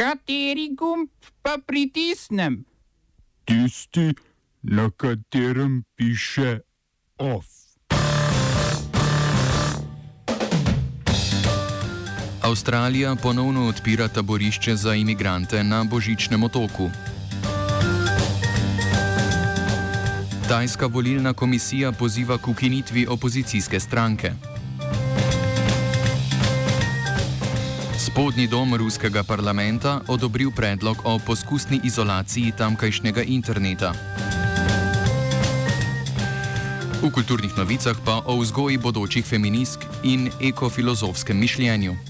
Kateri gumb pa pritisnem? Tisti, na katerem piše OF. Avstralija ponovno odpira taborišče za imigrante na Božičnem otoku. Tajska volilna komisija poziva k ukinitvi opozicijske stranke. Spodnji dom ruskega parlamenta odobril predlog o poskusni izolaciji tamkajšnjega interneta. V kulturnih novicah pa o vzgoji bodočih feministk in ekofilozofskem mišljenju.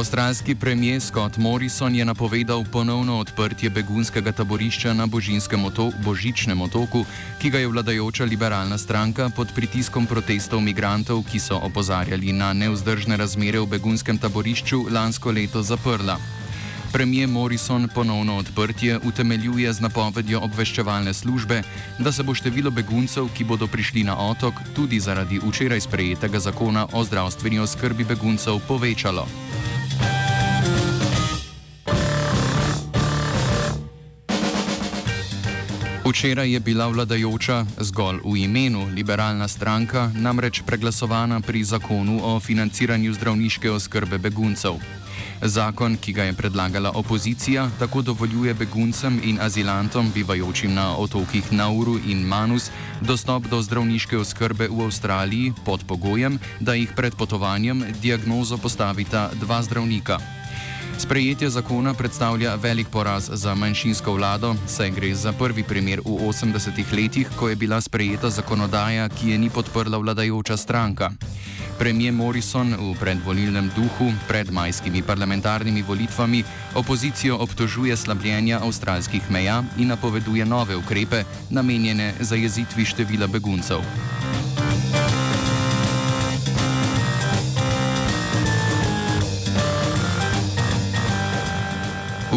Avstralski premijer Scott Morrison je napovedal ponovno odprtje begunskega taborišča na oto Božičnem otoku, ki ga je vladajoča liberalna stranka pod pritiskom protestov migrantov, ki so opozarjali na neuzdržne razmere v begunskem taborišču, lansko leto zaprla. Premijer Morrison ponovno odprtje utemeljuje z napovedjo obveščevalne službe, da se bo število beguncev, ki bodo prišli na otok, tudi zaradi včeraj sprejetega zakona o zdravstveni oskrbi beguncev, povečalo. Včeraj je bila vladajoča zgolj v imenu liberalna stranka namreč preglasovana pri zakonu o financiranju zdravniške oskrbe beguncev. Zakon, ki ga je predlagala opozicija, tako dovoljuje beguncem in azilantom, bivajočim na otokih Nauru in Manus, dostop do zdravniške oskrbe v Avstraliji pod pogojem, da jih pred potovanjem diagnozo postavita dva zdravnika. Sprejetje zakona predstavlja velik poraz za manjšinsko vlado, saj gre za prvi primer v 80-ih letih, ko je bila sprejeta zakonodaja, ki je ni podprla vladajoča stranka. Premijer Morrison v predvolilnem duhu pred majskimi parlamentarnimi volitvami opozicijo obtožuje slabljenja avstralskih meja in napoveduje nove ukrepe, namenjene zajezitvi števila beguncev.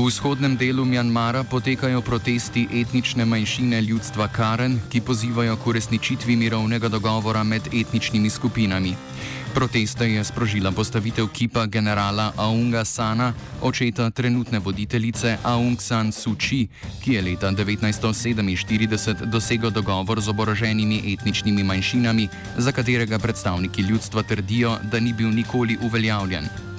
V vzhodnem delu Mjanmara potekajo protesti etnične manjšine ljudstva Karen, ki pozivajo k uresničitvi mirovnega dogovora med etničnimi skupinami. Proteste je sprožila postavitev kipa generala Aunga Sana, očeta trenutne voditeljice Aung San Suu Kyi, ki je leta 1947 dosegel dogovor z oboroženimi etničnimi manjšinami, za katerega predstavniki ljudstva trdijo, da ni bil nikoli uveljavljen.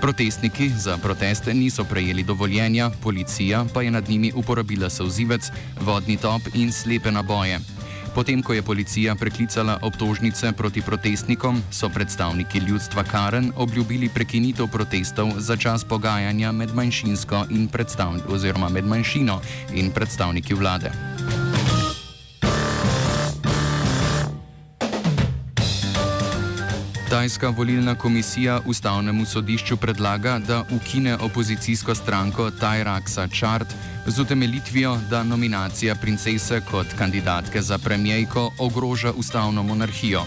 Protestniki za proteste niso prejeli dovoljenja, policija pa je nad njimi uporabila sozivec, vodni top in slepe naboje. Potem, ko je policija preklicala obtožnice proti protestnikom, so predstavniki ljudstva Karen obljubili prekinitev protestov za čas pogajanja med manjšinsko in predstavniki oziroma med manjšino in predstavniki vlade. Tajska volilna komisija ustavnemu sodišču predlaga, da ukine opozicijsko stranko Tajraksa Chart z utemeljitvijo, da nominacija princese kot kandidatke za premijejko ogroža ustavno monarhijo.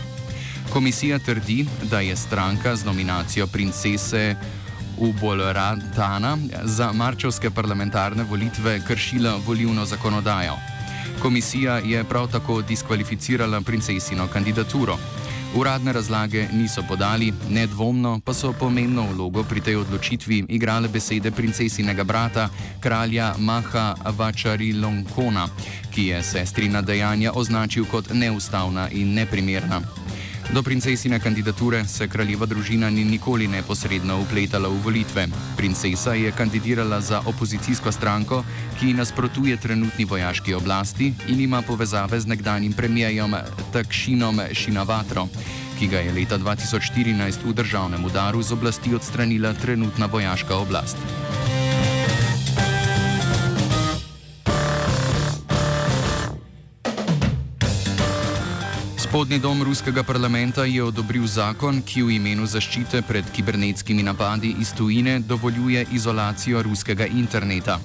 Komisija trdi, da je stranka z nominacijo princese Ubolratana za marčevske parlamentarne volitve kršila volilno zakonodajo. Komisija je prav tako diskvalificirala princesino kandidaturo. Uradne razlage niso podali, nedvomno pa so pomembno vlogo pri tej odločitvi igrale besede princesinega brata, kralja Maha Vačarilongkona, ki je sestrina dejanja označil kot neustavna in neprimerna. Do princesine kandidature se kraljeva družina ni nikoli neposredno upletala v volitve. Princesa je kandidirala za opozicijsko stranko, ki nasprotuje trenutni vojaški oblasti in ima povezave z nekdanjim premijejem Takšinom Šinavatro, ki ga je leta 2014 v državnem udaru z oblasti odstranila trenutna vojaška oblast. Spodnji dom ruskega parlamenta je odobril zakon, ki v imenu zaščite pred kibernetskimi napadi iz tujine dovoljuje izolacijo ruskega interneta.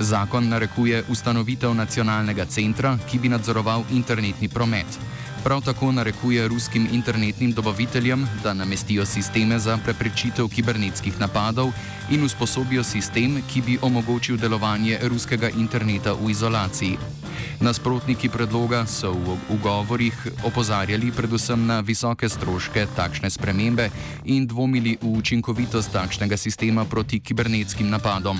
Zakon narekuje ustanovitev nacionalnega centra, ki bi nadzoroval internetni promet. Prav tako narekuje ruskim internetnim dobaviteljem, da namestijo sisteme za preprečitev kibernetskih napadov in usposobijo sistem, ki bi omogočil delovanje ruskega interneta v izolaciji. Nasprotniki predloga so v ugovorih opozarjali predvsem na visoke stroške takšne spremembe in dvomili v učinkovitost takšnega sistema proti kibernetskim napadom.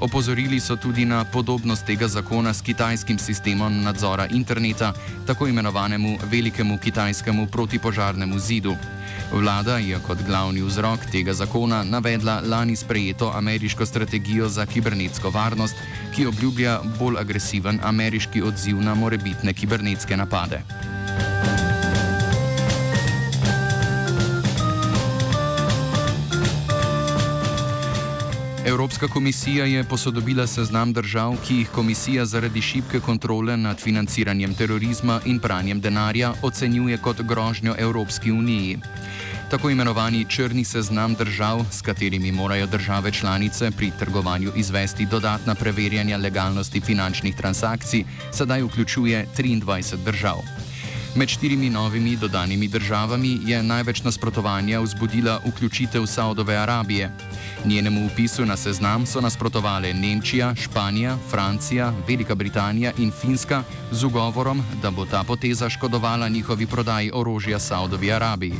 Opozorili so tudi na podobnost tega zakona s kitajskim sistemom nadzora interneta, tako imenovanemu velikemu kitajskemu protipožarnemu zidu. Vlada je kot glavni vzrok tega zakona navedla lani sprejeto ameriško strategijo za kibernetsko varnost, ki obljublja bolj agresiven ameriški odziv na morebitne kibernetske napade. Evropska komisija je posodobila seznam držav, ki jih komisija zaradi šibke kontrole nad financiranjem terorizma in pranjem denarja ocenjuje kot grožnjo Evropski uniji. Tako imenovani črni seznam držav, s katerimi morajo države članice pri trgovanju izvesti dodatna preverjanja legalnosti finančnih transakcij, sedaj vključuje 23 držav. Med štirimi novimi dodanimi državami je največ nasprotovanja vzbudila vključitev Saudove Arabije. Njenemu upisu na seznam so nasprotovali Nemčija, Španija, Francija, Velika Britanija in Finska z ugovorom, da bo ta poteza škodovala njihovi prodaji orožja Saudovi Arabiji.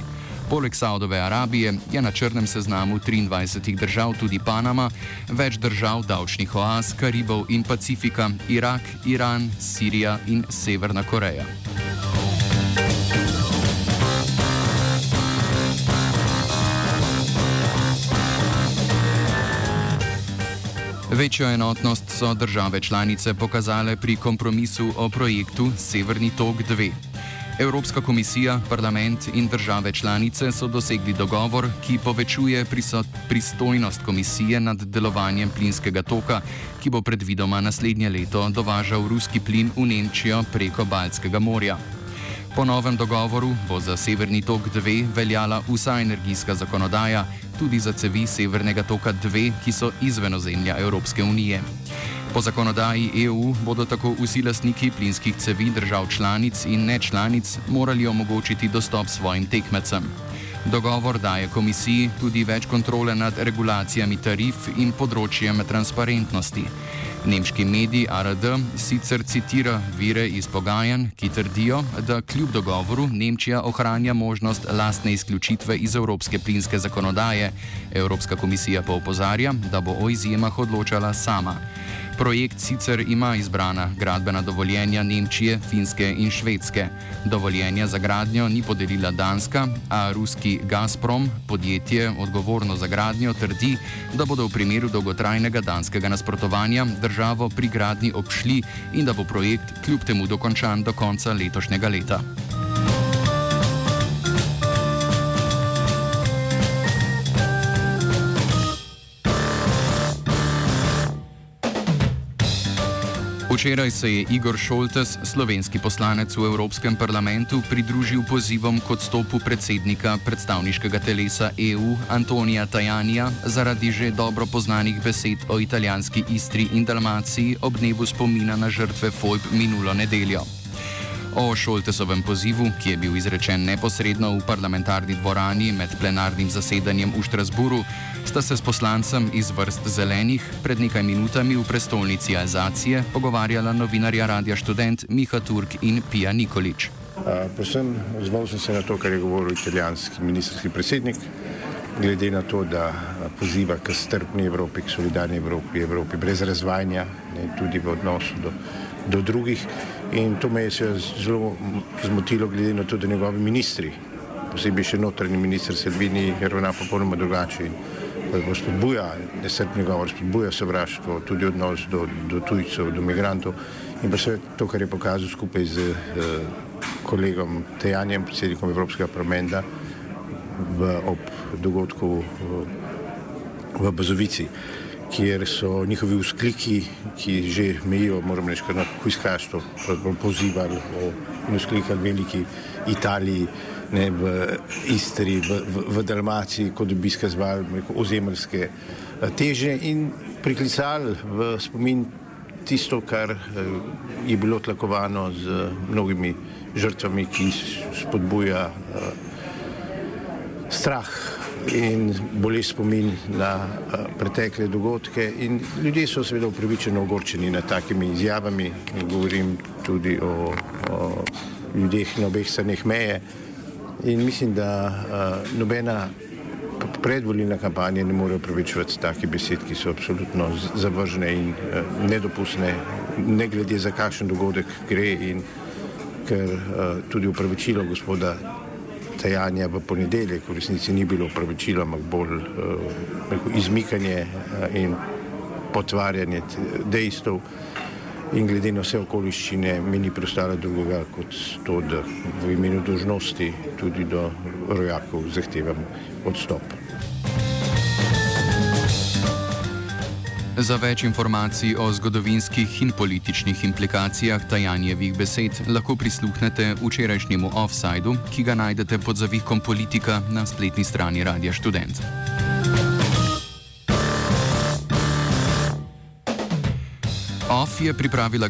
Poleg Saudove Arabije je na črnem seznamu 23 držav tudi Panama, več držav davčnih oaz, Karibov in Pacifika, Irak, Iran, Sirija in Severna Koreja. Večjo enotnost so države članice pokazale pri kompromisu o projektu Severni tok 2. Evropska komisija, parlament in države članice so dosegli dogovor, ki povečuje pristojnost komisije nad delovanjem plinskega toka, ki bo predvidoma naslednje leto dovažal ruski plin v Nemčijo preko Baltskega morja. Po novem dogovoru bo za Severni tok 2 veljala vsa energijska zakonodaja, tudi za cevi Severnega toka 2, ki so izven ozemlja Evropske unije. Po zakonodaji EU bodo tako vsi lastniki plinskih cevi držav članic in nečlanic morali omogočiti dostop svojim tekmecem. Dogovor daje komisiji tudi več kontrole nad regulacijami tarif in področjem transparentnosti. Nemški medij ARD sicer citira vire iz pogajanj, ki trdijo, da kljub dogovoru Nemčija ohranja možnost lastne izključitve iz evropske plinske zakonodaje. Evropska komisija pa opozarja, da bo o izjemah odločala sama. Projekt sicer ima izbrana gradbena dovoljenja Nemčije, Finske in Švedske. Dovoljenja za gradnjo ni podelila Danska, a ruski Gazprom, podjetje odgovorno za gradnjo, trdi, da bodo v primeru dolgotrajnega danskega nasprotovanja državo pri gradnji obšli in da bo projekt kljub temu dokončan do konca letošnjega leta. Včeraj se je Igor Šoltes, slovenski poslanec v Evropskem parlamentu, pridružil pozivom k odstopu predsednika predstavniškega telesa EU Antonija Tajanija zaradi že dobro poznanih besed o italijanski Istri in Dalmaciji ob dnevu spomina na žrtve FOIB minulo nedeljo. O Šoltesovem pozivu, ki je bil izrečen neposredno v parlamentarni dvorani med plenarnim zasedanjem v Štrasburu, sta se s poslancem iz vrst zelenih pred nekaj minutami v prestolnici Alzacije pogovarjala novinarja Radia Student Miha Turk in Pija Nikolič. Predvsem zval sem se na to, kar je govoril italijanski ministerski predsednik, glede na to, da poziva k strpni Evropi, k solidarni Evropi, Evropi brez razvajanja, ne, tudi v odnosu do do drugih. In to me je zelo zmotilo, glede na to, da njegovi ministri, posebej še notranji minister Selvini, ravna popolnoma drugače. Spodbuja nestrpni govor, spodbuja sovraštvo, tudi odnos do, do tujcev, do migrantov. In pa vse to, kar je pokazal skupaj z eh, kolegom Tejanjem, predsednikom Evropskega parlamenta, ob dogodku v, v Bazovici. Eh, kjer so njihovi vzkliki, ki že mejijo, moram reči, na hujskaštvo, pozivali in vzklikali veliki Italiji, ne, v Istri, v, v, v Dalmaciji, kot bi skazvali ozemeljske eh, teže in priklicali v spomin tisto, kar eh, je bilo tlakovano z mnogimi žrtvami, ki spodbuja strah in bolj spomin na pretekle dogodke. In ljudje so seveda upravičeno ogorčeni nad takimi izjavami, govorim tudi o, o ljudeh na obeh straneh meje. In mislim, da uh, nobena predvoljena kampanja ne more upravičevati takih besed, ki so absolutno zavržene in uh, nedopustne, ne glede za kakšen dogodek gre in ker uh, tudi upravičilo gospoda Tajanja v ponedeljek v resnici ni bilo upravičilo, ampak bolj uh, izmikanje uh, in potvarjanje dejstev. In glede na vse okoliščine, mi ni preostalo drugega kot to, da v imenu dožnosti tudi do rojakov zahtevam odstop. Za več informacij o zgodovinskih in političnih implikacijah Tajanjevih besed lahko prisluhnete včerajšnjemu offsajdu, ki ga najdete pod zavihkom politika na spletni strani Radia Student. Off je pripravila